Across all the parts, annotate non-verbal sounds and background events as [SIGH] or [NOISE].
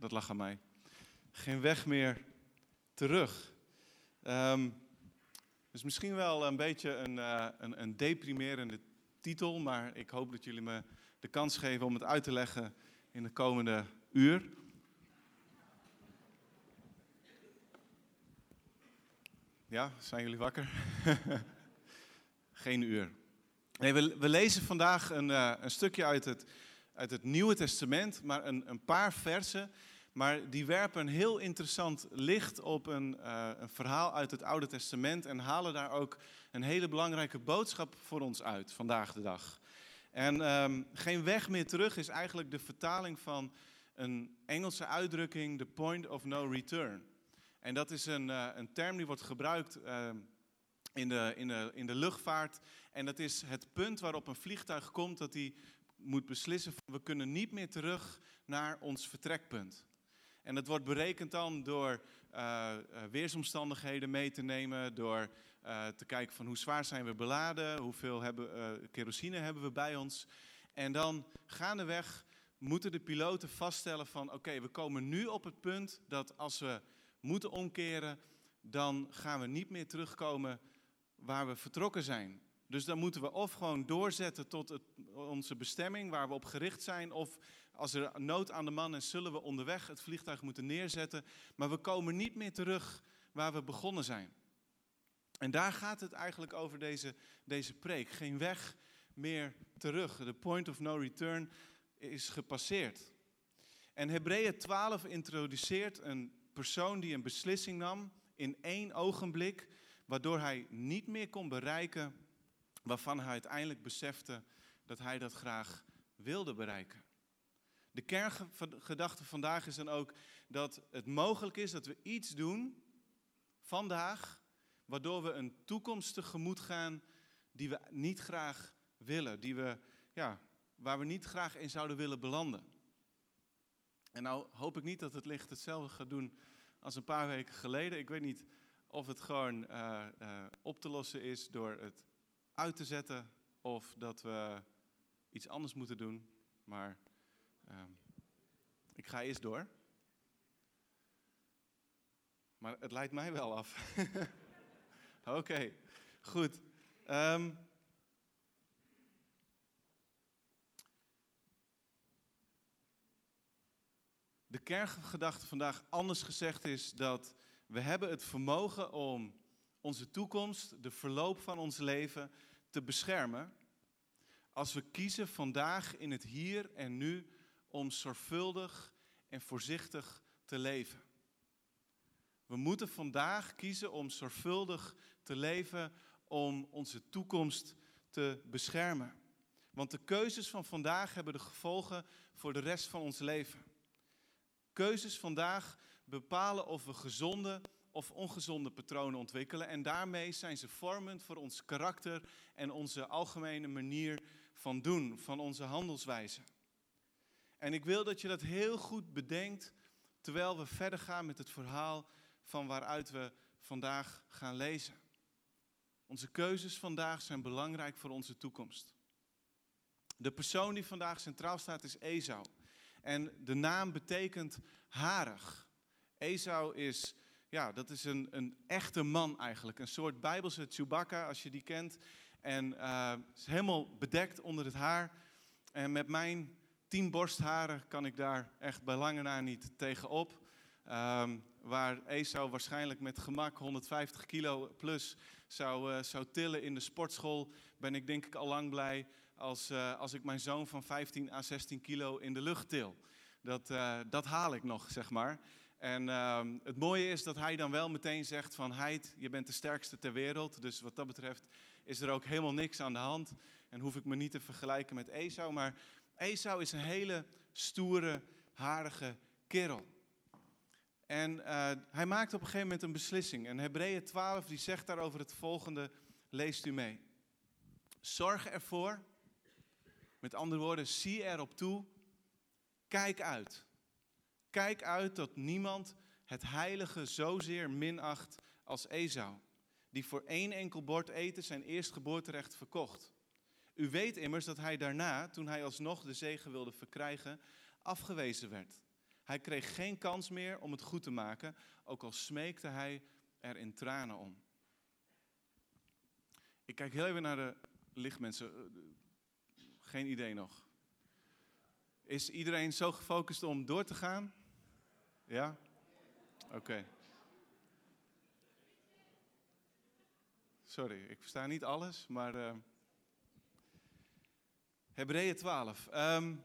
dat lag aan mij. Geen weg meer terug. Um, dus misschien wel een beetje een, uh, een, een deprimerende titel, maar ik hoop dat jullie me de kans geven om het uit te leggen in de komende uur. Ja, zijn jullie wakker? [LAUGHS] Geen uur. Nee, we, we lezen vandaag een, uh, een stukje uit het, uit het Nieuwe Testament, maar een, een paar versen. Maar die werpen een heel interessant licht op een, uh, een verhaal uit het Oude Testament en halen daar ook een hele belangrijke boodschap voor ons uit vandaag de dag. En um, geen weg meer terug is eigenlijk de vertaling van een Engelse uitdrukking, the point of no return. En dat is een, uh, een term die wordt gebruikt uh, in, de, in, de, in de luchtvaart. En dat is het punt waarop een vliegtuig komt dat hij moet beslissen: we kunnen niet meer terug naar ons vertrekpunt. En dat wordt berekend dan door uh, weersomstandigheden mee te nemen, door uh, te kijken van hoe zwaar zijn we beladen, hoeveel hebben, kerosine hebben we bij ons. En dan gaandeweg moeten de piloten vaststellen van oké, we komen nu op het punt dat als we moeten omkeren, dan gaan we niet meer terugkomen waar we vertrokken zijn. Dus dan moeten we of gewoon doorzetten tot het, onze bestemming waar we op gericht zijn, of als er nood aan de man is, zullen we onderweg het vliegtuig moeten neerzetten. Maar we komen niet meer terug waar we begonnen zijn. En daar gaat het eigenlijk over deze, deze preek. Geen weg meer terug. De point of no return is gepasseerd. En Hebreeën 12 introduceert een persoon die een beslissing nam in één ogenblik, waardoor hij niet meer kon bereiken waarvan hij uiteindelijk besefte dat hij dat graag wilde bereiken. De kerngedachte vandaag is dan ook dat het mogelijk is dat we iets doen vandaag, waardoor we een toekomst tegemoet gaan die we niet graag willen, die we, ja, waar we niet graag in zouden willen belanden. En nou hoop ik niet dat het licht hetzelfde gaat doen als een paar weken geleden. Ik weet niet of het gewoon uh, uh, op te lossen is door het uit te zetten of dat we iets anders moeten doen. Maar um, ik ga eerst door. Maar het leidt mij wel af. [LAUGHS] Oké, goed. Um, de kerngedachte vandaag anders gezegd is dat we hebben het vermogen om onze toekomst, de verloop van ons leven te beschermen. Als we kiezen vandaag in het hier en nu om zorgvuldig en voorzichtig te leven. We moeten vandaag kiezen om zorgvuldig te leven om onze toekomst te beschermen. Want de keuzes van vandaag hebben de gevolgen voor de rest van ons leven. Keuzes vandaag bepalen of we gezonde of ongezonde patronen ontwikkelen. En daarmee zijn ze vormend voor ons karakter en onze algemene manier van doen, van onze handelswijze. En ik wil dat je dat heel goed bedenkt terwijl we verder gaan met het verhaal van waaruit we vandaag gaan lezen. Onze keuzes vandaag zijn belangrijk voor onze toekomst. De persoon die vandaag centraal staat is Esau. En de naam betekent harig. Esau is, ja, dat is een, een echte man eigenlijk. Een soort bijbelse Chewbacca, als je die kent. En uh, is helemaal bedekt onder het haar. En met mijn tien borstharen kan ik daar echt bij lange na niet tegenop. Um, waar Esau waarschijnlijk met gemak 150 kilo plus zou, uh, zou tillen in de sportschool, ben ik denk ik al lang blij als, uh, als ik mijn zoon van 15 à 16 kilo in de lucht til. Dat, uh, dat haal ik nog, zeg maar. En ehm, het mooie is dat hij dan wel meteen zegt van Heid, je bent de sterkste ter wereld. Dus wat dat betreft is er ook helemaal niks aan de hand. En hoef ik me niet te vergelijken met Esau. Maar Esau is een hele stoere, harige kerel. En uh, hij maakt op een gegeven moment een beslissing. En Hebreeën 12 die zegt daarover het volgende, leest u mee. Zorg ervoor, met andere woorden, zie erop toe, kijk uit. Kijk uit dat niemand het heilige zozeer minacht als Esau, die voor één enkel bord eten zijn eerstgeboorterecht verkocht. U weet immers dat hij daarna, toen hij alsnog de zegen wilde verkrijgen, afgewezen werd. Hij kreeg geen kans meer om het goed te maken, ook al smeekte hij er in tranen om. Ik kijk heel even naar de lichtmensen. Geen idee nog. Is iedereen zo gefocust om door te gaan? Ja? Oké. Sorry, ik versta niet alles, maar. Uh... Hebreeën 12. Um,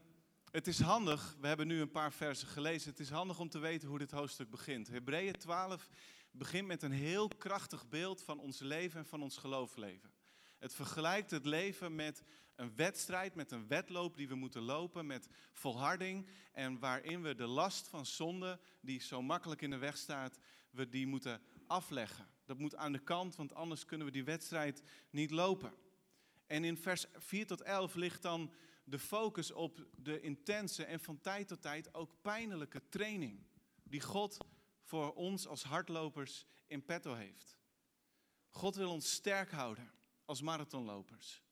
het is handig, we hebben nu een paar versen gelezen. Het is handig om te weten hoe dit hoofdstuk begint. Hebreeën 12 begint met een heel krachtig beeld van ons leven en van ons geloofsleven. Het vergelijkt het leven met een wedstrijd, met een wedloop die we moeten lopen, met volharding. En waarin we de last van zonde, die zo makkelijk in de weg staat, we die moeten afleggen. Dat moet aan de kant, want anders kunnen we die wedstrijd niet lopen. En in vers 4 tot 11 ligt dan de focus op de intense en van tijd tot tijd ook pijnlijke training die God voor ons als hardlopers in petto heeft. God wil ons sterk houden als marathonlopers.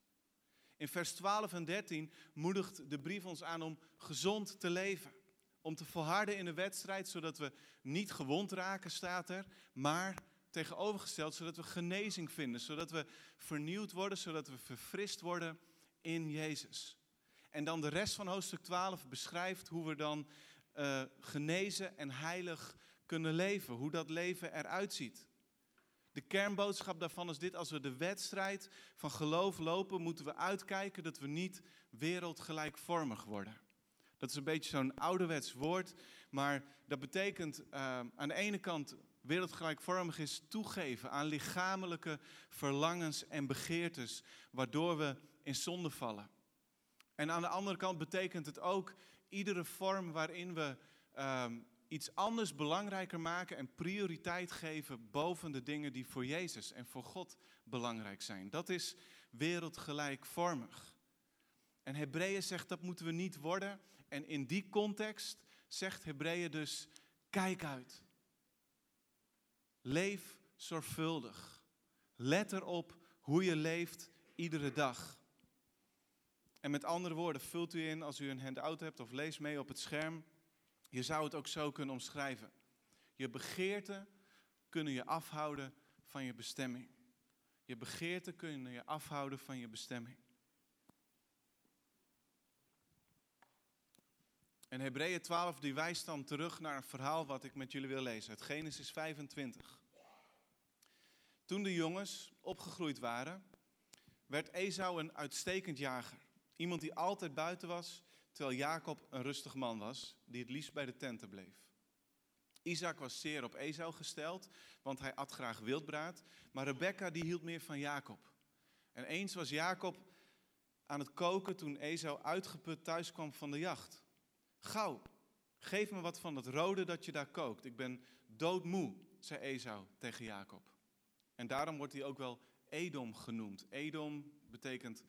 In vers 12 en 13 moedigt de brief ons aan om gezond te leven. Om te volharden in de wedstrijd, zodat we niet gewond raken, staat er, maar tegenovergesteld, zodat we genezing vinden, zodat we vernieuwd worden, zodat we verfrist worden in Jezus. En dan de rest van hoofdstuk 12 beschrijft hoe we dan uh, genezen en heilig kunnen leven, hoe dat leven eruit ziet. De kernboodschap daarvan is dit: als we de wedstrijd van geloof lopen, moeten we uitkijken dat we niet wereldgelijkvormig worden. Dat is een beetje zo'n ouderwets woord, maar dat betekent uh, aan de ene kant wereldgelijkvormig is toegeven aan lichamelijke verlangens en begeertes, waardoor we in zonde vallen. En aan de andere kant betekent het ook iedere vorm waarin we uh, iets anders belangrijker maken en prioriteit geven boven de dingen die voor Jezus en voor God belangrijk zijn. Dat is wereldgelijkvormig. En Hebreeën zegt dat moeten we niet worden. En in die context zegt Hebreeën dus: kijk uit. Leef zorgvuldig. Let erop hoe je leeft iedere dag. En met andere woorden, vult u in als u een handout hebt of lees mee op het scherm. Je zou het ook zo kunnen omschrijven. Je begeerten kunnen je afhouden van je bestemming. Je begeerten kunnen je afhouden van je bestemming. En Hebreeën 12 die wijst dan terug naar een verhaal wat ik met jullie wil lezen. Het Genesis 25. Toen de jongens opgegroeid waren, werd Esau een uitstekend jager. Iemand die altijd buiten was, terwijl Jacob een rustig man was, die het liefst bij de tenten bleef. Isaac was zeer op Esau gesteld, want hij at graag wildbraad, maar Rebecca die hield meer van Jacob. En eens was Jacob aan het koken toen Esau uitgeput thuis kwam van de jacht. Gauw, geef me wat van dat rode dat je daar kookt. Ik ben doodmoe, zei Esau tegen Jacob. En daarom wordt hij ook wel Edom genoemd. Edom betekent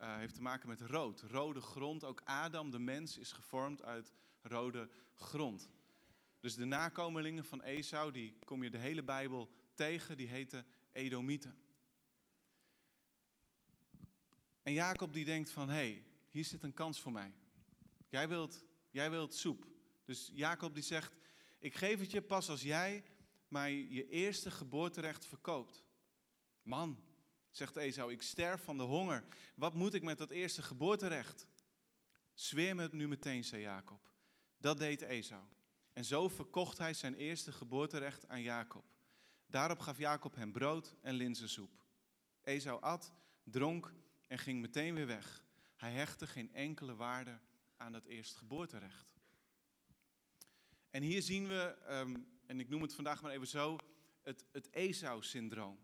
uh, heeft te maken met rood, rode grond. Ook Adam, de mens, is gevormd uit rode grond. Dus de nakomelingen van Esau, die kom je de hele Bijbel tegen, die heten Edomieten. En Jacob die denkt van, hé, hey, hier zit een kans voor mij. Jij wilt, jij wilt soep. Dus Jacob die zegt, ik geef het je pas als jij mij je eerste geboorterecht verkoopt. Man, Zegt Esau, ik sterf van de honger. Wat moet ik met dat eerste geboorterecht? Zweer me het nu meteen, zei Jacob. Dat deed Esau. En zo verkocht hij zijn eerste geboorterecht aan Jacob. Daarop gaf Jacob hem brood en linzensoep. Esau at, dronk en ging meteen weer weg. Hij hechtte geen enkele waarde aan dat eerste geboorterecht. En hier zien we, ehm, en ik noem het vandaag maar even zo, het, het Esau-syndroom.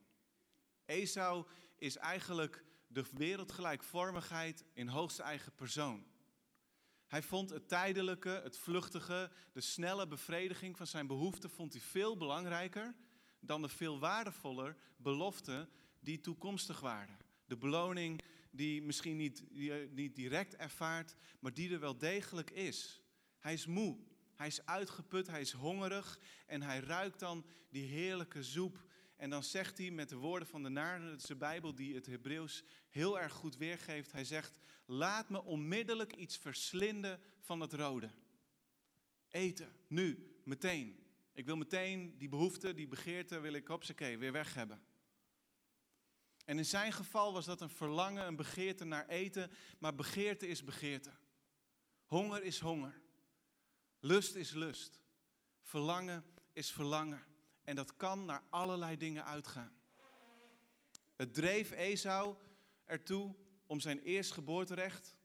Esau is eigenlijk de wereldgelijkvormigheid in hoogste eigen persoon. Hij vond het tijdelijke, het vluchtige, de snelle bevrediging van zijn behoeften vond hij veel belangrijker dan de veel waardevoller beloften die toekomstig waren. De beloning die misschien niet, niet direct ervaart, maar die er wel degelijk is. Hij is moe, hij is uitgeput, hij is hongerig en hij ruikt dan die heerlijke zoep en dan zegt hij met de woorden van de Naardense Bijbel, die het Hebreeuws heel erg goed weergeeft. Hij zegt, laat me onmiddellijk iets verslinden van het rode. Eten, nu, meteen. Ik wil meteen die behoefte, die begeerte, wil ik hopsakee, weer weg hebben. En in zijn geval was dat een verlangen, een begeerte naar eten, maar begeerte is begeerte. Honger is honger. Lust is lust. Verlangen is verlangen. En dat kan naar allerlei dingen uitgaan. Het dreef Esau ertoe om zijn eerstgeboorterecht.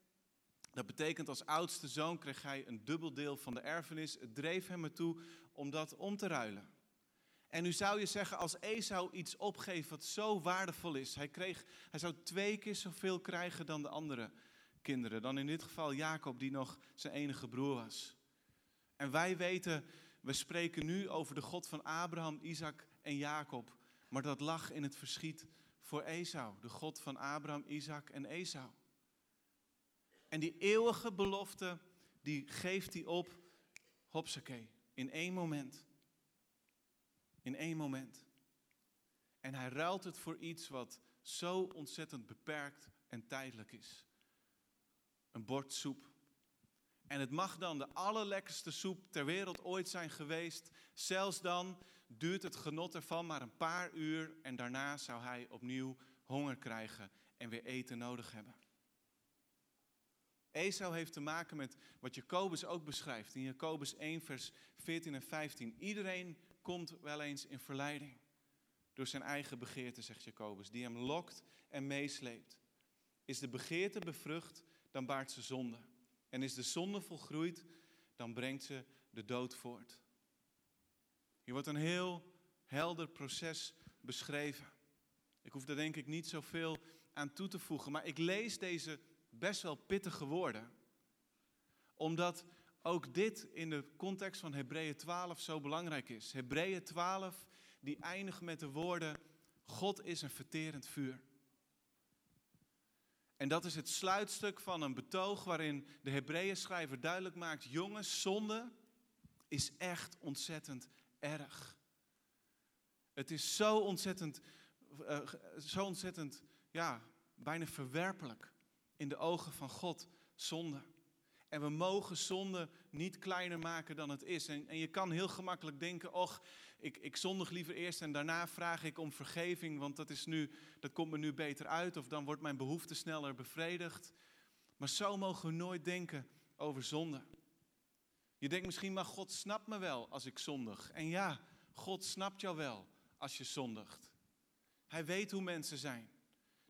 Dat betekent als oudste zoon kreeg hij een dubbel deel van de erfenis. Het dreef hem ertoe om dat om te ruilen. En nu zou je zeggen, als Esau iets opgeeft wat zo waardevol is, hij, kreeg, hij zou twee keer zoveel krijgen dan de andere kinderen. Dan in dit geval Jacob, die nog zijn enige broer was. En wij weten, we spreken nu over de God van Abraham, Isaac en Jacob. Maar dat lag in het verschiet voor Esau, de God van Abraham, Isaac en Esau. En die eeuwige belofte, die geeft hij op, hopsakee, in één moment. In één moment. En hij ruilt het voor iets wat zo ontzettend beperkt en tijdelijk is. Een bord soep. En het mag dan de allerlekkerste soep ter wereld ooit zijn geweest. Zelfs dan duurt het genot ervan maar een paar uur en daarna zou hij opnieuw honger krijgen en weer eten nodig hebben. Esau heeft te maken met wat Jacobus ook beschrijft in Jacobus 1, vers 14 en 15. Iedereen komt wel eens in verleiding door zijn eigen begeerte, zegt Jacobus, die hem lokt en meesleept. Is de begeerte bevrucht, dan baart ze zonde. En is de zonde volgroeid, dan brengt ze de dood voort. Hier wordt een heel helder proces beschreven. Ik hoef daar denk ik niet zoveel aan toe te voegen, maar ik lees deze best wel pittige woorden, omdat ook dit in de context van Hebreeën 12 zo belangrijk is. Hebreeën 12, die eindigt met de woorden, God is een verterend vuur. En dat is het sluitstuk van een betoog waarin de Hebreeën schrijver duidelijk maakt, jongens, zonde is echt ontzettend erg. Het is zo ontzettend, uh, zo ontzettend, ja, bijna verwerpelijk in de ogen van God, zonde. En we mogen zonde niet kleiner maken dan het is. En, en je kan heel gemakkelijk denken, och, ik, ik zondig liever eerst en daarna vraag ik om vergeving, want dat, is nu, dat komt me nu beter uit. Of dan wordt mijn behoefte sneller bevredigd. Maar zo mogen we nooit denken over zonde. Je denkt misschien, maar God snapt me wel als ik zondig. En ja, God snapt jou wel als je zondigt. Hij weet hoe mensen zijn.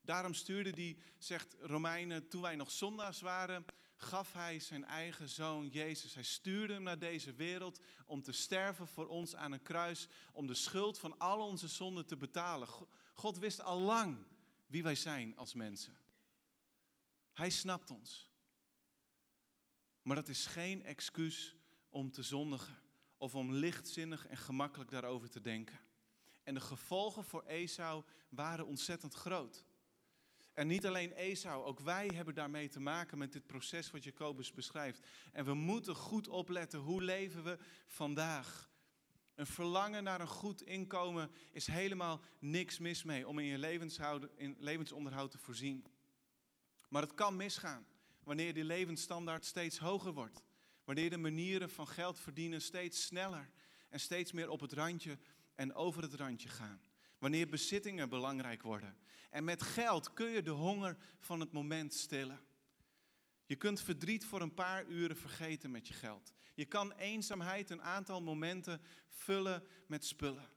Daarom stuurde hij, zegt Romeinen, toen wij nog zondags waren, gaf hij zijn eigen zoon Jezus. Hij stuurde hem naar deze wereld om te sterven voor ons aan een kruis, om de schuld van al onze zonden te betalen. God wist al lang wie wij zijn als mensen. Hij snapt ons. Maar dat is geen excuus om te zondigen of om lichtzinnig en gemakkelijk daarover te denken. En de gevolgen voor Esau waren ontzettend groot. En niet alleen Esau, ook wij hebben daarmee te maken met dit proces wat Jacobus beschrijft. En we moeten goed opletten, hoe leven we vandaag? Een verlangen naar een goed inkomen is helemaal niks mis mee om in je in levensonderhoud te voorzien. Maar het kan misgaan wanneer die levensstandaard steeds hoger wordt. Wanneer de manieren van geld verdienen steeds sneller en steeds meer op het randje en over het randje gaan. Wanneer bezittingen belangrijk worden. En met geld kun je de honger van het moment stillen. Je kunt verdriet voor een paar uren vergeten met je geld. Je kan eenzaamheid een aantal momenten vullen met spullen.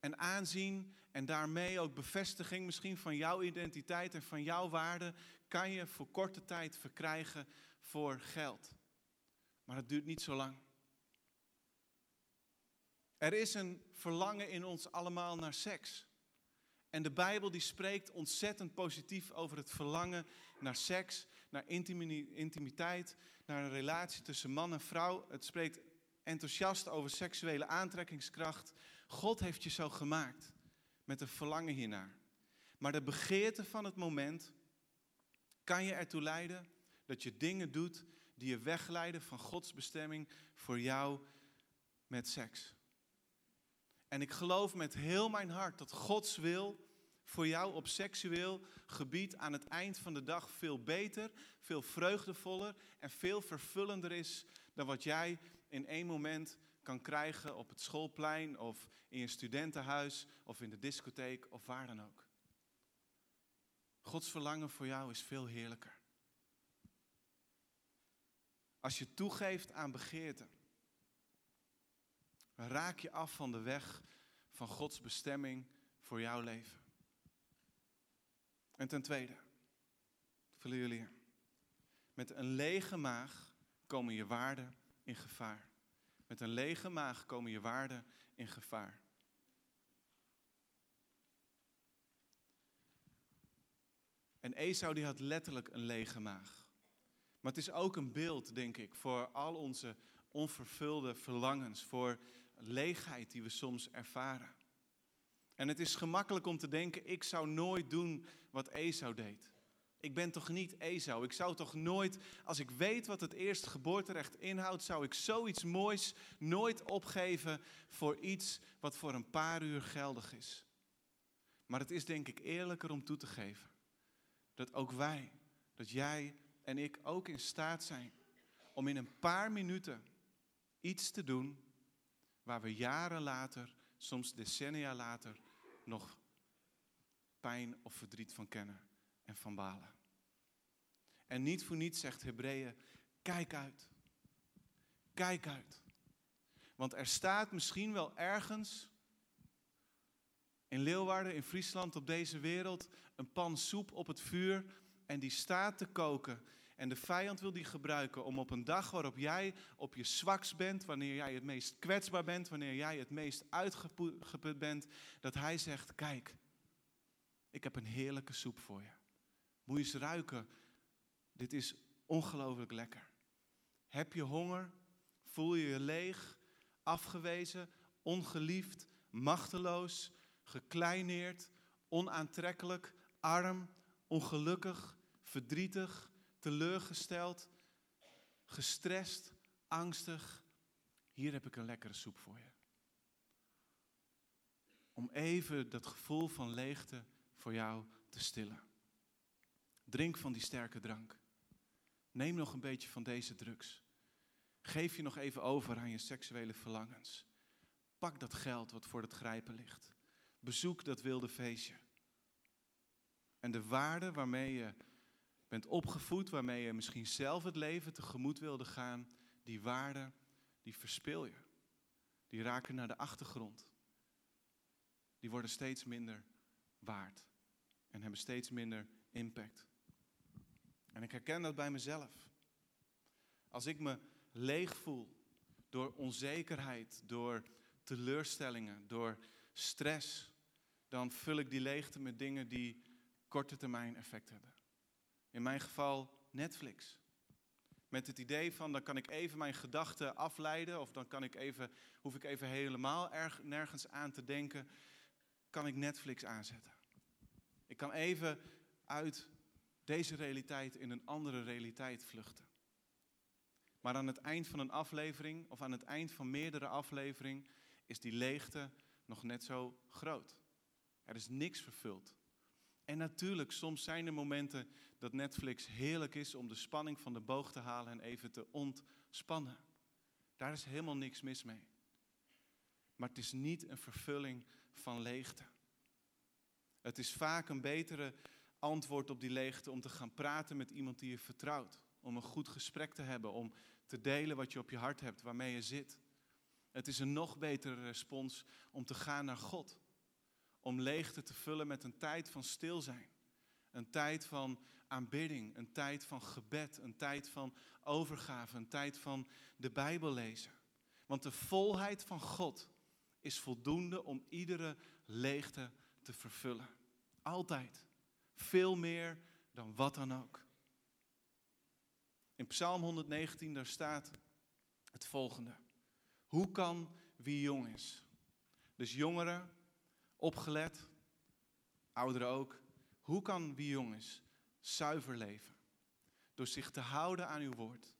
En aanzien en daarmee ook bevestiging misschien van jouw identiteit en van jouw waarde kan je voor korte tijd verkrijgen voor geld. Maar het duurt niet zo lang. Er is een verlangen in ons allemaal naar seks. En de Bijbel die spreekt ontzettend positief over het verlangen naar seks, naar intimiteit, naar een relatie tussen man en vrouw. Het spreekt enthousiast over seksuele aantrekkingskracht. God heeft je zo gemaakt met een verlangen hiernaar. Maar de begeerte van het moment kan je ertoe leiden dat je dingen doet die je wegleiden van Gods bestemming voor jou met seks. En ik geloof met heel mijn hart dat Gods wil voor jou op seksueel gebied aan het eind van de dag veel beter, veel vreugdevoller en veel vervullender is dan wat jij in één moment kan krijgen op het schoolplein of in je studentenhuis of in de discotheek of waar dan ook. Gods verlangen voor jou is veel heerlijker. Als je toegeeft aan begeerte, raak je af van de weg van Gods bestemming voor jouw leven. En ten tweede, vullen jullie Met een lege maag komen je waarden in gevaar. Met een lege maag komen je waarden in gevaar. En Esau die had letterlijk een lege maag. Maar het is ook een beeld, denk ik, voor al onze onvervulde verlangens, voor leegheid die we soms ervaren. En het is gemakkelijk om te denken, ik zou nooit doen wat Esau deed. Ik ben toch niet Esau? Ik zou toch nooit, als ik weet wat het eerste geboorterecht inhoudt, zou ik zoiets moois nooit opgeven voor iets wat voor een paar uur geldig is. Maar het is denk ik eerlijker om toe te geven dat ook wij, dat jij en ik ook in staat zijn om in een paar minuten iets te doen waar we jaren later, soms decennia later, nog pijn of verdriet van kennen en van balen. En niet voor niets zegt Hebreeën, kijk uit. Kijk uit. Want er staat misschien wel ergens in Leeuwarden, in Friesland, op deze wereld, een pan soep op het vuur en die staat te koken. En de vijand wil die gebruiken om op een dag waarop jij op je zwakst bent, wanneer jij het meest kwetsbaar bent, wanneer jij het meest uitgeput bent, dat hij zegt, kijk, ik heb een heerlijke soep voor je. Moet je eens ruiken, dit is ongelooflijk lekker. Heb je honger? Voel je je leeg, afgewezen, ongeliefd, machteloos, gekleineerd, onaantrekkelijk, arm, ongelukkig, verdrietig, teleurgesteld, gestrest, angstig. Hier heb ik een lekkere soep voor je. Om even dat gevoel van leegte voor jou te stillen. Drink van die sterke drank. Neem nog een beetje van deze drugs. Geef je nog even over aan je seksuele verlangens. Pak dat geld wat voor het grijpen ligt. Bezoek dat wilde feestje. En de waarde waarmee je bent opgevoed, waarmee je misschien zelf het leven tegemoet wilde gaan, die waarde, die verspil je. Die raken naar de achtergrond. Die worden steeds minder waard en hebben steeds minder impact. En ik herken dat bij mezelf. Als ik me leeg voel door onzekerheid, door teleurstellingen, door stress, dan vul ik die leegte met dingen die korte termijn effect hebben. In mijn geval Netflix. Met het idee van dan kan ik even mijn gedachten afleiden of dan kan ik even, hoef ik even helemaal erg, nergens aan te denken, kan ik Netflix aanzetten. Ik kan even uit deze realiteit in een andere realiteit vluchten. Maar aan het eind van een aflevering of aan het eind van meerdere afleveringen is die leegte nog net zo groot. Er is niks vervuld. En natuurlijk, soms zijn er momenten dat Netflix heerlijk is om de spanning van de boog te halen en even te ontspannen. Daar is helemaal niks mis mee. Maar het is niet een vervulling van leegte. Het is vaak een betere antwoord op die leegte om te gaan praten met iemand die je vertrouwt. Om een goed gesprek te hebben, om te delen wat je op je hart hebt, waarmee je zit. Het is een nog betere respons om te gaan naar God om leegte te vullen met een tijd van stil zijn. Een tijd van aanbidding, een tijd van gebed, een tijd van overgave, een tijd van de Bijbel lezen. Want de volheid van God is voldoende om iedere leegte te vervullen. Altijd. Veel meer dan wat dan ook. In Psalm 119 daar staat het volgende. Hoe kan wie jong is? Dus jongeren, opgelet, ouderen ook. Hoe kan wie jong is zuiver leven? Door zich te houden aan uw woord.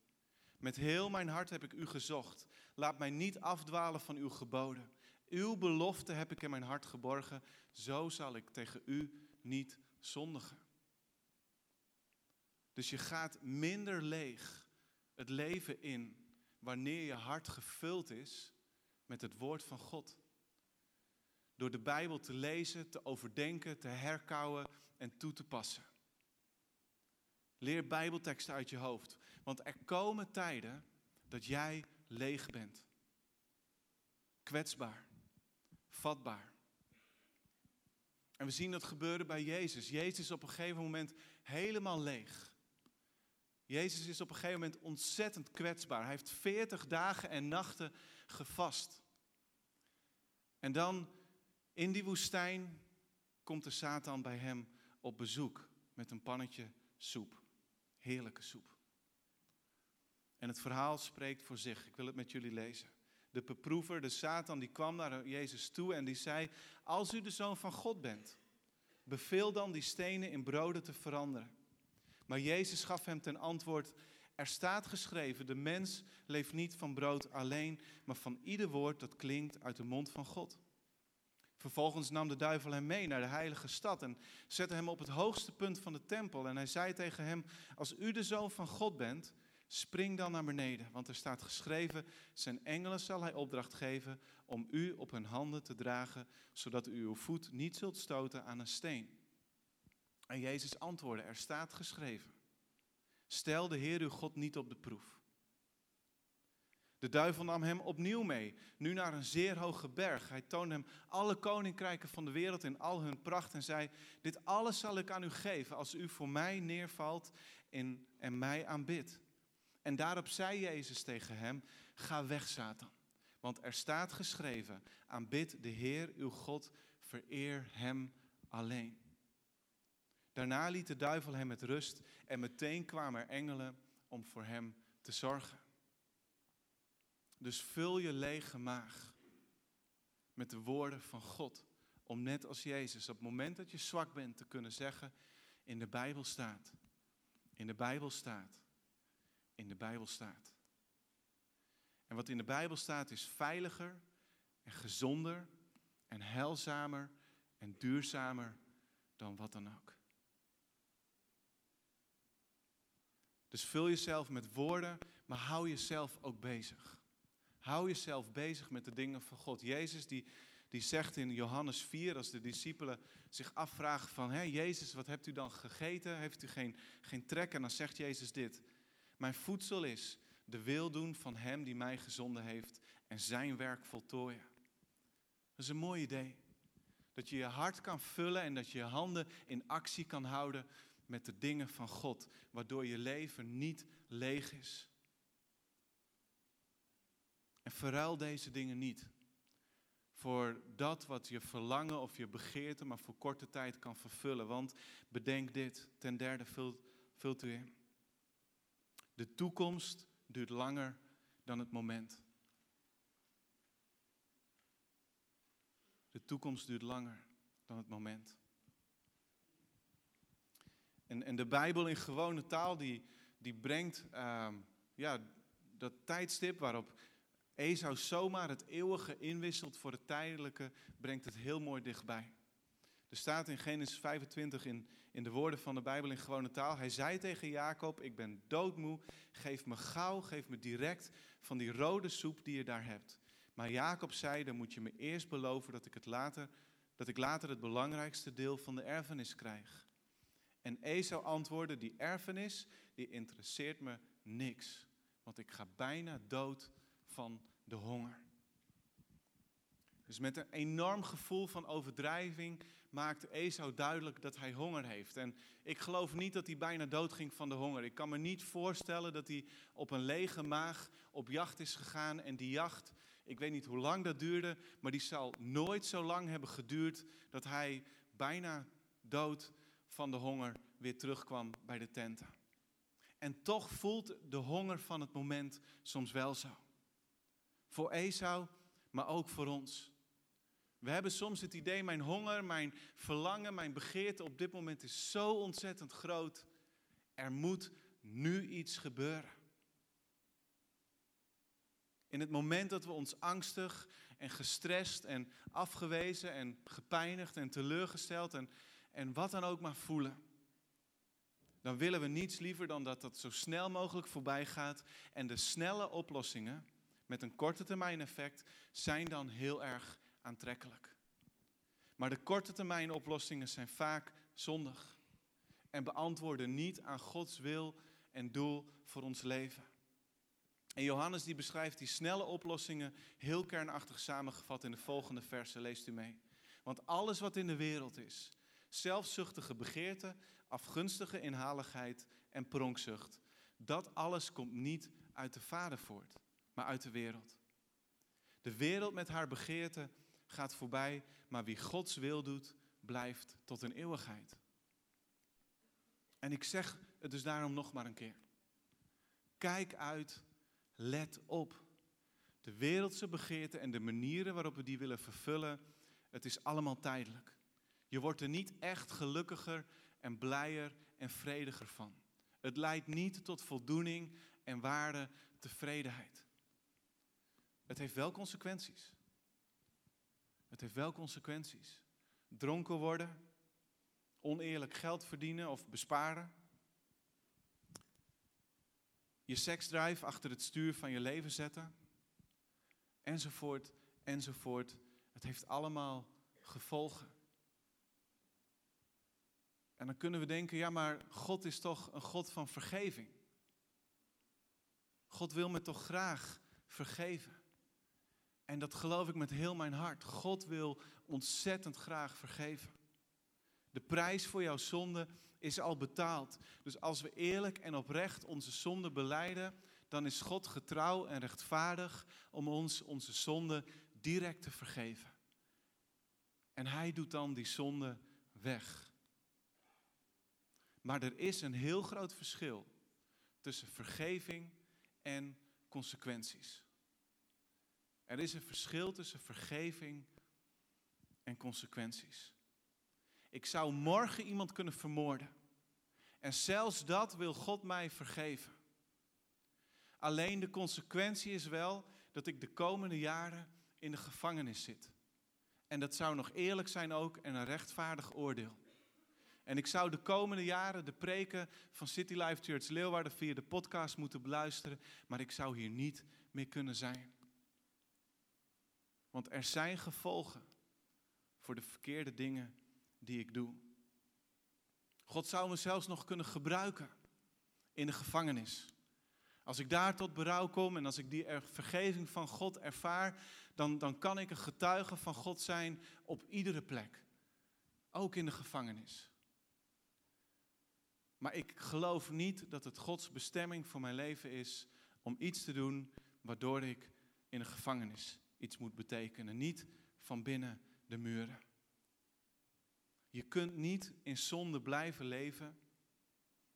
Met heel mijn hart heb ik u gezocht. Laat mij niet afdwalen van uw geboden. Uw belofte heb ik in mijn hart geborgen. Zo zal ik tegen u niet zondigen. Dus je gaat minder leeg het leven in wanneer je hart gevuld is met het woord van God. Door de Bijbel te lezen, te overdenken, te herkauwen en toe te passen. Leer Bijbelteksten uit je hoofd, want er komen tijden dat jij leeg bent. Kwetsbaar, vatbaar. En we zien dat gebeuren bij Jezus. Jezus is op een gegeven moment helemaal leeg. Jezus is op een gegeven moment ontzettend kwetsbaar. Hij heeft 40 dagen en nachten gevast. En dan in die woestijn komt de Satan bij hem op bezoek met een pannetje soep. Heerlijke soep. En het verhaal spreekt voor zich. Ik wil het met jullie lezen. De beproever, de Satan, die kwam naar Jezus toe en die zei: Als u de zoon van God bent, beveel dan die stenen in broden te veranderen. Maar Jezus gaf hem ten antwoord: Er staat geschreven: De mens leeft niet van brood alleen, maar van ieder woord dat klinkt uit de mond van God. Vervolgens nam de duivel hem mee naar de heilige stad en zette hem op het hoogste punt van de tempel. En hij zei tegen hem: Als u de zoon van God bent, spring dan naar beneden. Want er staat geschreven: Zijn engelen zal hij opdracht geven om u op hun handen te dragen, zodat u uw voet niet zult stoten aan een steen. En Jezus antwoordde, er staat geschreven, stel de Heer uw God niet op de proef. De duivel nam hem opnieuw mee, nu naar een zeer hoge berg. Hij toonde hem alle koninkrijken van de wereld in al hun pracht en zei, dit alles zal ik aan u geven als u voor mij neervalt en, en mij aanbidt. En daarop zei Jezus tegen hem, ga weg Satan, want er staat geschreven, aanbid de Heer uw God, vereer hem alleen. Daarna liet de duivel hem met rust en meteen kwamen er engelen om voor hem te zorgen. Dus vul je lege maag met de woorden van God. Om net als Jezus op het moment dat je zwak bent te kunnen zeggen, in de Bijbel staat, in de Bijbel staat, in de Bijbel staat. En wat in de Bijbel staat is veiliger en gezonder en heilzamer en duurzamer dan wat dan ook. Dus vul jezelf met woorden, maar hou jezelf ook bezig. Hou jezelf bezig met de dingen van God. Jezus die, die zegt in Johannes 4, als de discipelen zich afvragen van, hé Jezus, wat hebt u dan gegeten? Heeft u geen, geen trek? En dan zegt Jezus dit, mijn voedsel is de wil doen van Hem die mij gezonden heeft en zijn werk voltooien. Dat is een mooi idee. Dat je je hart kan vullen en dat je je handen in actie kan houden met de dingen van God, waardoor je leven niet leeg is. En verruil deze dingen niet voor dat wat je verlangen of je begeerte maar voor korte tijd kan vervullen. Want bedenk dit, ten derde vult, u in. De toekomst duurt langer dan het moment. De toekomst duurt langer dan het moment. En, en de Bijbel in gewone taal, die, die brengt uh, ja, dat tijdstip waarop Esau zomaar het eeuwige inwisselt voor het tijdelijke, brengt het heel mooi dichtbij. Er staat in Genesis 25 in, in de woorden van de Bijbel in gewone taal. Hij zei tegen Jacob, ik ben doodmoe, geef me gauw, geef me direct van die rode soep die je daar hebt. Maar Jacob zei, dan moet je me eerst beloven dat ik, het later, dat ik later het belangrijkste deel van de erfenis krijg. En Esau antwoordde, die erfenis, die interesseert me niks. Want ik ga bijna dood van de honger. Dus met een enorm gevoel van overdrijving maakt Esau duidelijk dat hij honger heeft. En ik geloof niet dat hij bijna dood ging van de honger. Ik kan me niet voorstellen dat hij op een lege maag op jacht is gegaan. En die jacht, ik weet niet hoe lang dat duurde, maar die zal nooit zo lang hebben geduurd dat hij bijna dood van de honger weer terugkwam bij de tenten. En toch voelt de honger van het moment soms wel zo. Voor Esau, maar ook voor ons. We hebben soms het idee, mijn honger, mijn verlangen, mijn begeerte op dit moment is zo ontzettend groot. Er moet nu iets gebeuren. In het moment dat we ons angstig en gestrest en afgewezen en gepijnigd en teleurgesteld en, en wat dan ook maar voelen, dan willen we niets liever dan dat dat zo snel mogelijk voorbij gaat. En de snelle oplossingen met een korte termijn effect zijn dan heel erg aantrekkelijk. Maar de korte termijn oplossingen zijn vaak zondig en beantwoorden niet aan Gods wil en doel voor ons leven. En Johannes die beschrijft die snelle oplossingen heel kernachtig samengevat in de volgende versen. Leest u mee. Want alles wat in de wereld is, zelfzuchtige begeerte, afgunstige inhaligheid en pronkzucht, dat alles komt niet uit de Vader voort, maar uit de wereld. De wereld met haar begeerte gaat voorbij, maar wie Gods wil doet, blijft tot een eeuwigheid. En ik zeg het dus daarom nog maar een keer. Kijk uit, let op. De wereldse begeerte en de manieren waarop we die willen vervullen, het is allemaal tijdelijk. Je wordt er niet echt gelukkiger en blijer en vrediger van. Het leidt niet tot voldoening en ware tevredenheid. Het heeft wel consequenties. Het heeft wel consequenties. Dronken worden, oneerlijk geld verdienen of besparen. Je seksdrive achter het stuur van je leven zetten. Enzovoort, enzovoort. Het heeft allemaal gevolgen. En dan kunnen we denken, ja maar God is toch een God van vergeving. God wil me toch graag vergeven. En dat geloof ik met heel mijn hart. God wil ontzettend graag vergeven. De prijs voor jouw zonde is al betaald. Dus als we eerlijk en oprecht onze zonde beleiden, dan is God getrouw en rechtvaardig om ons onze zonde direct te vergeven. En hij doet dan die zonde weg. Maar er is een heel groot verschil tussen vergeving en consequenties. Er is een verschil tussen vergeving en consequenties. Ik zou morgen iemand kunnen vermoorden. En zelfs dat wil God mij vergeven. Alleen de consequentie is wel dat ik de komende jaren in de gevangenis zit. En dat zou nog eerlijk zijn ook en een rechtvaardig oordeel. En ik zou de komende jaren de preken van City Life Church Leeuwarden via de podcast moeten beluisteren, maar ik zou hier niet meer kunnen zijn. Want er zijn gevolgen voor de verkeerde dingen die ik doe. God zou me zelfs nog kunnen gebruiken in de gevangenis. Als ik daar tot berouw kom en als ik die vergeving van God ervaar, dan, dan kan ik een getuige van God zijn op iedere plek. Ook in de gevangenis. Maar ik geloof niet dat het Gods bestemming voor mijn leven is om iets te doen waardoor ik in een gevangenis iets moet betekenen. Niet van binnen de muren. Je kunt niet in zonde blijven leven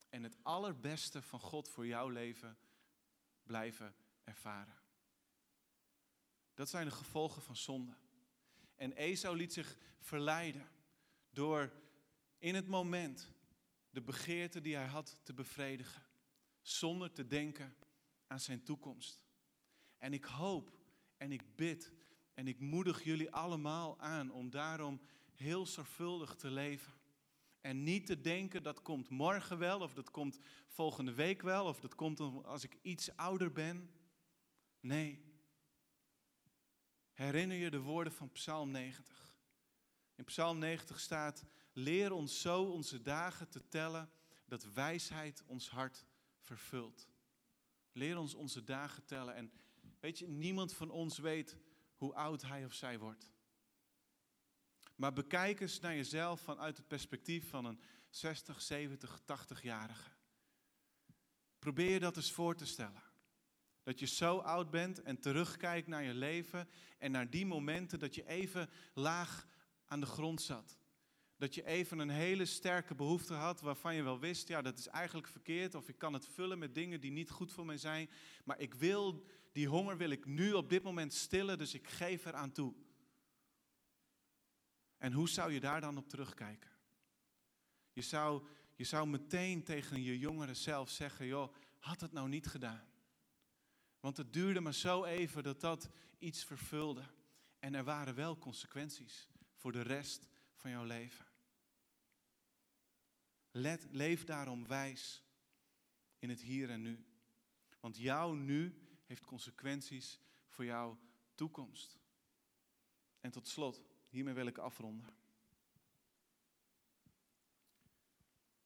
en het allerbeste van God voor jouw leven blijven ervaren. Dat zijn de gevolgen van zonde. En Esau liet zich verleiden door in het moment de begeerte die hij had te bevredigen, zonder te denken aan zijn toekomst. En ik hoop en ik bid en ik moedig jullie allemaal aan om daarom heel zorgvuldig te leven. En niet te denken dat komt morgen wel, of dat komt volgende week wel, of dat komt als ik iets ouder ben. Nee. Herinner je de woorden van Psalm 90. In Psalm 90 staat: Leer ons zo onze dagen te tellen dat wijsheid ons hart vervult. Leer ons onze dagen tellen. En weet je, niemand van ons weet hoe oud hij of zij wordt. Maar bekijk eens naar jezelf vanuit het perspectief van een 60, 70, 80-jarige. Probeer dat eens voor te stellen. Dat je zo oud bent en terugkijkt naar je leven en naar die momenten dat je even laag aan de grond zat. Dat je even een hele sterke behoefte had waarvan je wel wist, ja, dat is eigenlijk verkeerd of ik kan het vullen met dingen die niet goed voor mij zijn. Maar ik wil, die honger wil ik nu op dit moment stillen, dus ik geef eraan toe. En hoe zou je daar dan op terugkijken? Je zou, je zou meteen tegen je jongere zelf zeggen, joh, had het nou niet gedaan. Want het duurde maar zo even dat dat iets vervulde. En er waren wel consequenties voor de rest van jouw leven. Let, leef daarom wijs in het hier en nu. Want jouw nu heeft consequenties voor jouw toekomst. En tot slot, hiermee wil ik afronden.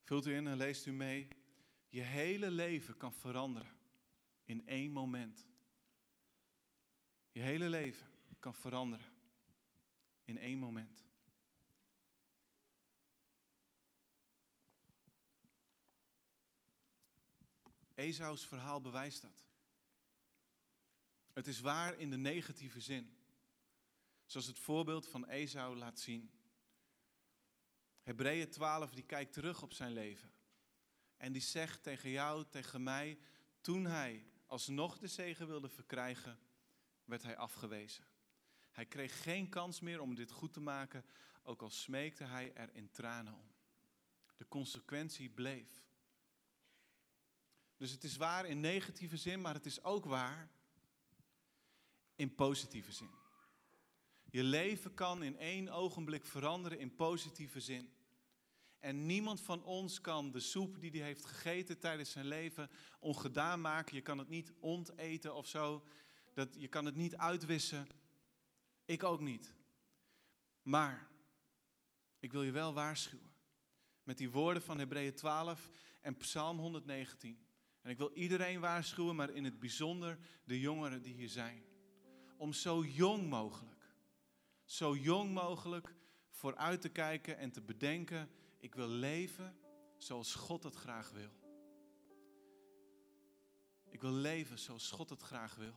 Vult u in en leest u mee. Je hele leven kan veranderen in één moment. Je hele leven kan veranderen in één moment. Esaus verhaal bewijst dat. Het is waar in de negatieve zin. Zoals het voorbeeld van Esau laat zien. Hebreeën 12 die kijkt terug op zijn leven. En die zegt tegen jou, tegen mij, toen hij alsnog de zegen wilde verkrijgen, werd hij afgewezen. Hij kreeg geen kans meer om dit goed te maken, ook al smeekte hij er in tranen om. De consequentie bleef. Dus het is waar in negatieve zin, maar het is ook waar in positieve zin. Je leven kan in één ogenblik veranderen in positieve zin. En niemand van ons kan de soep die hij heeft gegeten tijdens zijn leven ongedaan maken. Je kan het niet onteten of zo. Dat, je kan het niet uitwissen. Ik ook niet. Maar ik wil je wel waarschuwen. Met die woorden van Hebreeën 12 en Psalm 119. En ik wil iedereen waarschuwen, maar in het bijzonder de jongeren die hier zijn. Om zo jong mogelijk, zo jong mogelijk vooruit te kijken en te bedenken: ik wil leven zoals God het graag wil. Ik wil leven zoals God het graag wil.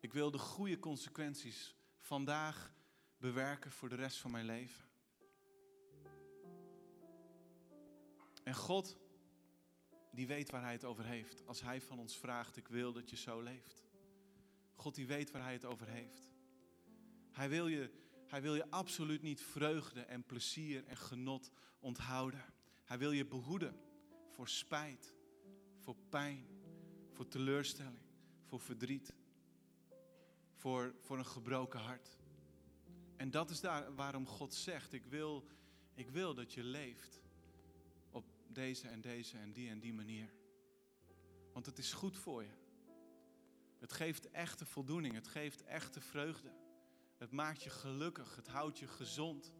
Ik wil de goede consequenties vandaag bewerken voor de rest van mijn leven. En God, die weet waar Hij het over heeft. Als Hij van ons vraagt, ik wil dat je zo leeft. God, die weet waar Hij het over heeft. Hij wil je, hij wil je absoluut niet vreugde en plezier en genot onthouden. Hij wil je behoeden voor spijt, voor pijn, voor teleurstelling, voor verdriet, voor, voor een gebroken hart. En dat is daar waarom God zegt, ik wil, ik wil dat je leeft deze en deze en die en die manier. Want het is goed voor je. Het geeft echte voldoening, het geeft echte vreugde. Het maakt je gelukkig, het houdt je gezond.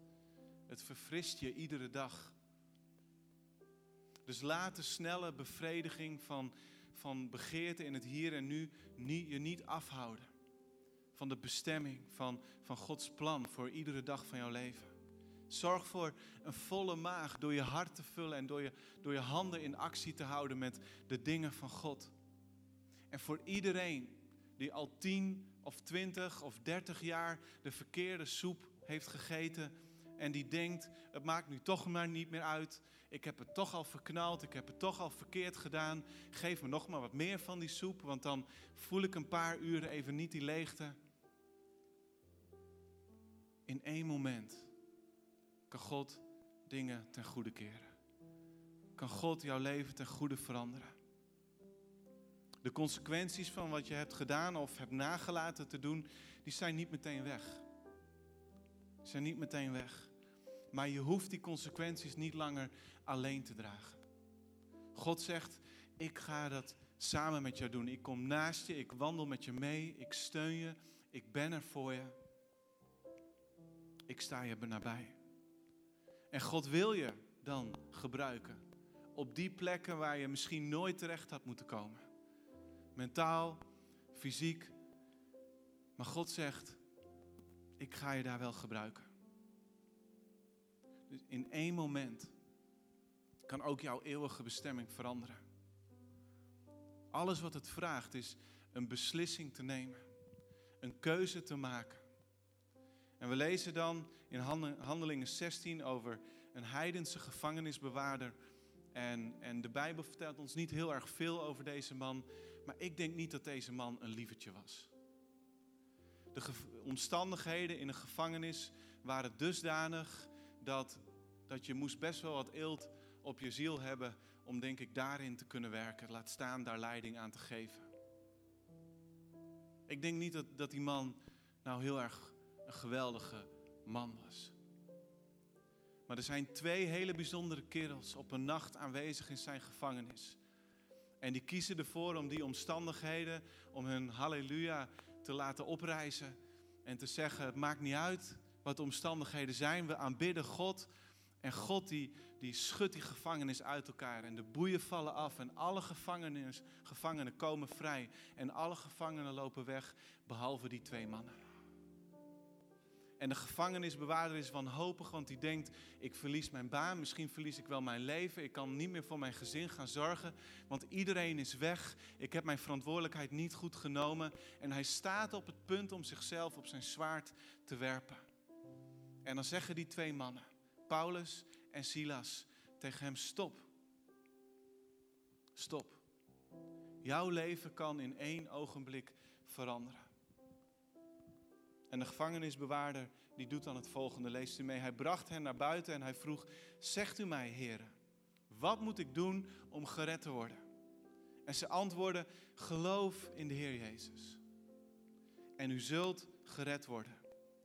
Het verfrist je iedere dag. Dus laat de snelle bevrediging van, van begeerte in het hier en nu je niet afhouden. Van de bestemming, van, van Gods plan voor iedere dag van jouw leven. Zorg voor een volle maag door je hart te vullen en door je, door je handen in actie te houden met de dingen van God. En voor iedereen die al 10 of 20 of 30 jaar de verkeerde soep heeft gegeten en die denkt, het maakt nu toch maar niet meer uit. Ik heb het toch al verknald, ik heb het toch al verkeerd gedaan. Geef me nog maar wat meer van die soep, want dan voel ik een paar uren even niet die leegte. In één moment kan God dingen ten goede keren. Kan God jouw leven ten goede veranderen. De consequenties van wat je hebt gedaan of hebt nagelaten te doen, die zijn niet meteen weg. Die zijn niet meteen weg. Maar je hoeft die consequenties niet langer alleen te dragen. God zegt, ik ga dat samen met jou doen. Ik kom naast je, ik wandel met je mee, ik steun je, ik ben er voor je. Ik sta je nabij. En God wil je dan gebruiken op die plekken waar je misschien nooit terecht had moeten komen. Mentaal, fysiek. Maar God zegt, ik ga je daar wel gebruiken. Dus in één moment kan ook jouw eeuwige bestemming veranderen. Alles wat het vraagt is een beslissing te nemen, een keuze te maken. En we lezen dan in Handelingen 16 over een heidense gevangenisbewaarder. En, en de Bijbel vertelt ons niet heel erg veel over deze man. Maar ik denk niet dat deze man een lievertje was. De omstandigheden in een gevangenis waren dusdanig dat, dat je moest best wel wat eelt op je ziel hebben om denk ik daarin te kunnen werken. Laat staan daar leiding aan te geven. Ik denk niet dat, dat die man nou heel erg geweldige man was. Maar er zijn twee hele bijzondere kerels op een nacht aanwezig in zijn gevangenis. En die kiezen ervoor om die omstandigheden, om hun halleluja te laten oprijzen. En te zeggen, het maakt niet uit wat de omstandigheden zijn. We aanbidden God. En God die, die schudt die gevangenis uit elkaar. En de boeien vallen af. En alle gevangenen komen vrij. En alle gevangenen lopen weg, behalve die twee mannen. En de gevangenisbewaarder is wanhopig, want die denkt: ik verlies mijn baan, misschien verlies ik wel mijn leven, ik kan niet meer voor mijn gezin gaan zorgen, want iedereen is weg. Ik heb mijn verantwoordelijkheid niet goed genomen. En hij staat op het punt om zichzelf op zijn zwaard te werpen. En dan zeggen die twee mannen, Paulus en Silas, tegen hem: stop. Stop. Jouw leven kan in één ogenblik veranderen. En de gevangenisbewaarder die doet dan het volgende, leest u mee. Hij bracht hen naar buiten en hij vroeg, zegt u mij, heren, wat moet ik doen om gered te worden? En ze antwoordden, geloof in de Heer Jezus. En u zult gered worden,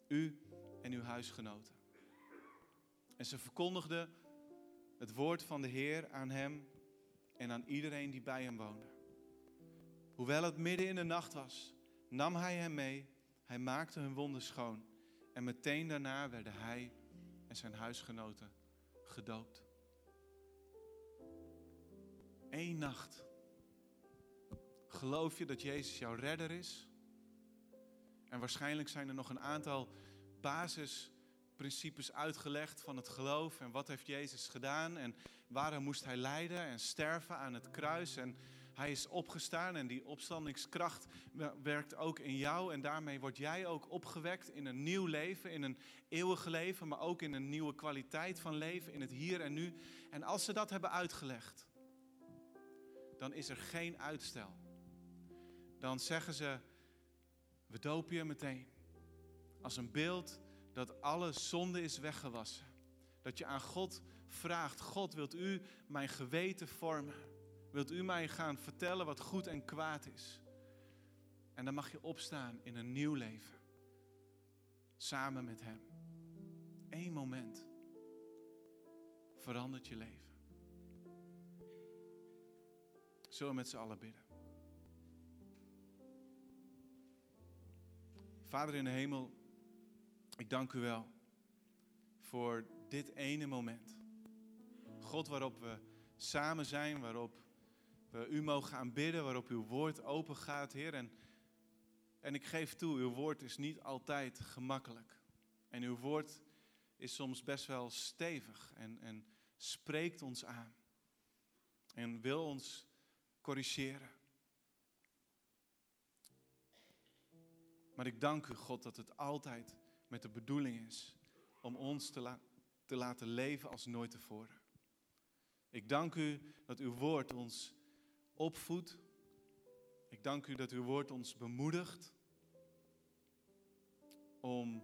u en uw huisgenoten. En ze verkondigden het woord van de Heer aan hem en aan iedereen die bij hem woonde. Hoewel het midden in de nacht was, nam hij hem mee hij maakte hun wonden schoon. En meteen daarna werden hij en zijn huisgenoten gedoopt. Eén nacht. Geloof je dat Jezus jouw redder is? En waarschijnlijk zijn er nog een aantal basisprincipes uitgelegd van het geloof. En wat heeft Jezus gedaan? En waarom moest hij lijden en sterven aan het kruis? En hij is opgestaan en die opstandingskracht werkt ook in jou. En daarmee word jij ook opgewekt in een nieuw leven, in een eeuwige leven, maar ook in een nieuwe kwaliteit van leven, in het hier en nu. En als ze dat hebben uitgelegd, dan is er geen uitstel. Dan zeggen ze, we dopen je meteen. Als een beeld dat alle zonde is weggewassen. Dat je aan God vraagt, God wilt u mijn geweten vormen? Wilt u mij gaan vertellen wat goed en kwaad is? En dan mag je opstaan in een nieuw leven. Samen met Hem. Eén moment verandert je leven. Zullen we met z'n allen bidden? Vader in de hemel, ik dank u wel voor dit ene moment. God waarop we samen zijn, waarop we u mogen aanbidden, waarop uw woord open gaat, Heer. En, en ik geef toe, uw woord is niet altijd gemakkelijk. En uw woord is soms best wel stevig en, en spreekt ons aan. En wil ons corrigeren. Maar ik dank u, God, dat het altijd met de bedoeling is om ons te, te laten leven als nooit tevoren. Ik dank u dat uw woord ons opvoedt. Ik dank u dat uw woord ons bemoedigt om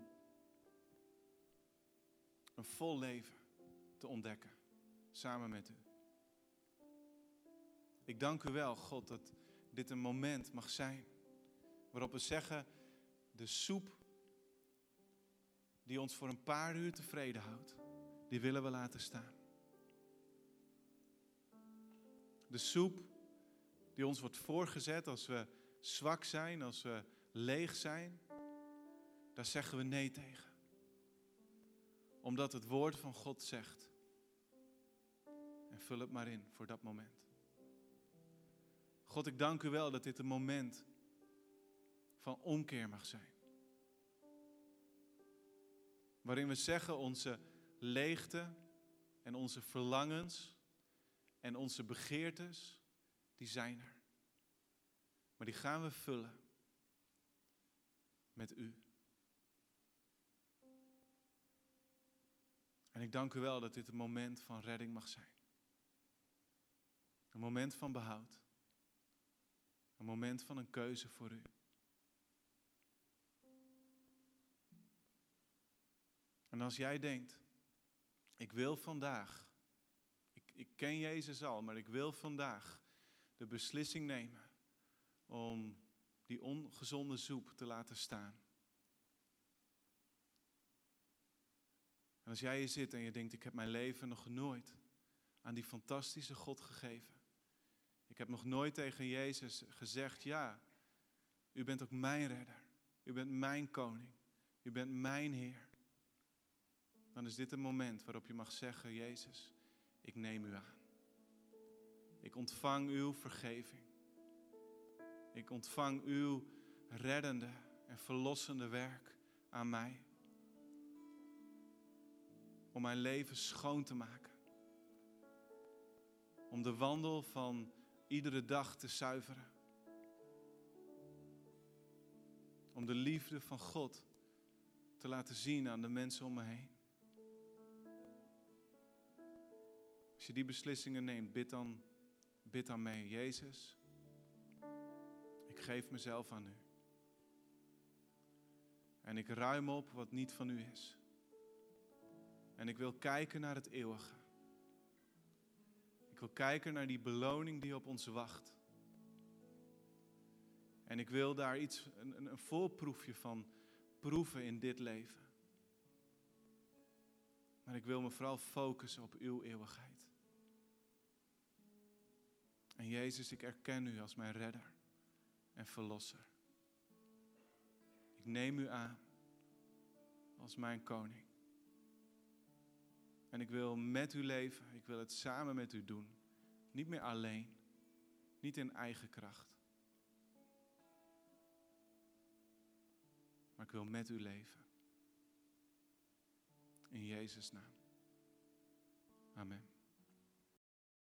een vol leven te ontdekken samen met u. Ik dank u wel, God, dat dit een moment mag zijn waarop we zeggen, de soep die ons voor een paar uur tevreden houdt, die willen we laten staan. De soep die ons wordt voorgezet als we zwak zijn, als we leeg zijn, daar zeggen we nee tegen. Omdat het woord van God zegt. En vul het maar in voor dat moment. God, ik dank u wel dat dit een moment van omkeer mag zijn. Waarin we zeggen onze leegte en onze verlangens en onze begeertes die zijn er. Maar die gaan we vullen met u. En ik dank u wel dat dit een moment van redding mag zijn. Een moment van behoud. Een moment van een keuze voor u. En als jij denkt, ik wil vandaag, ik, ik ken Jezus al, maar ik wil vandaag de beslissing nemen om die ongezonde soep te laten staan. En als jij hier zit en je denkt, ik heb mijn leven nog nooit aan die fantastische God gegeven. Ik heb nog nooit tegen Jezus gezegd, ja, u bent ook mijn redder. U bent mijn koning. U bent mijn Heer. Dan is dit een moment waarop je mag zeggen, Jezus, ik neem u aan. Ik ontvang uw vergeving. Ik ontvang uw reddende en verlossende werk aan mij. Om mijn leven schoon te maken. Om de wandel van iedere dag te zuiveren. Om de liefde van God te laten zien aan de mensen om me heen. Als je die beslissingen neemt, bid dan, bid dan mee. Jezus, ik geef mezelf aan u. En ik ruim op wat niet van u is. En ik wil kijken naar het eeuwige. Ik wil kijken naar die beloning die op ons wacht. En ik wil daar iets, een, een voorproefje van proeven in dit leven. Maar ik wil me vooral focussen op uw eeuwigheid. En Jezus, ik erken u als mijn redder en verlosser. Ik neem u aan als mijn koning. En ik wil met u leven, ik wil het samen met u doen. Niet meer alleen, niet in eigen kracht. Maar ik wil met u leven. In Jezus' naam. Amen.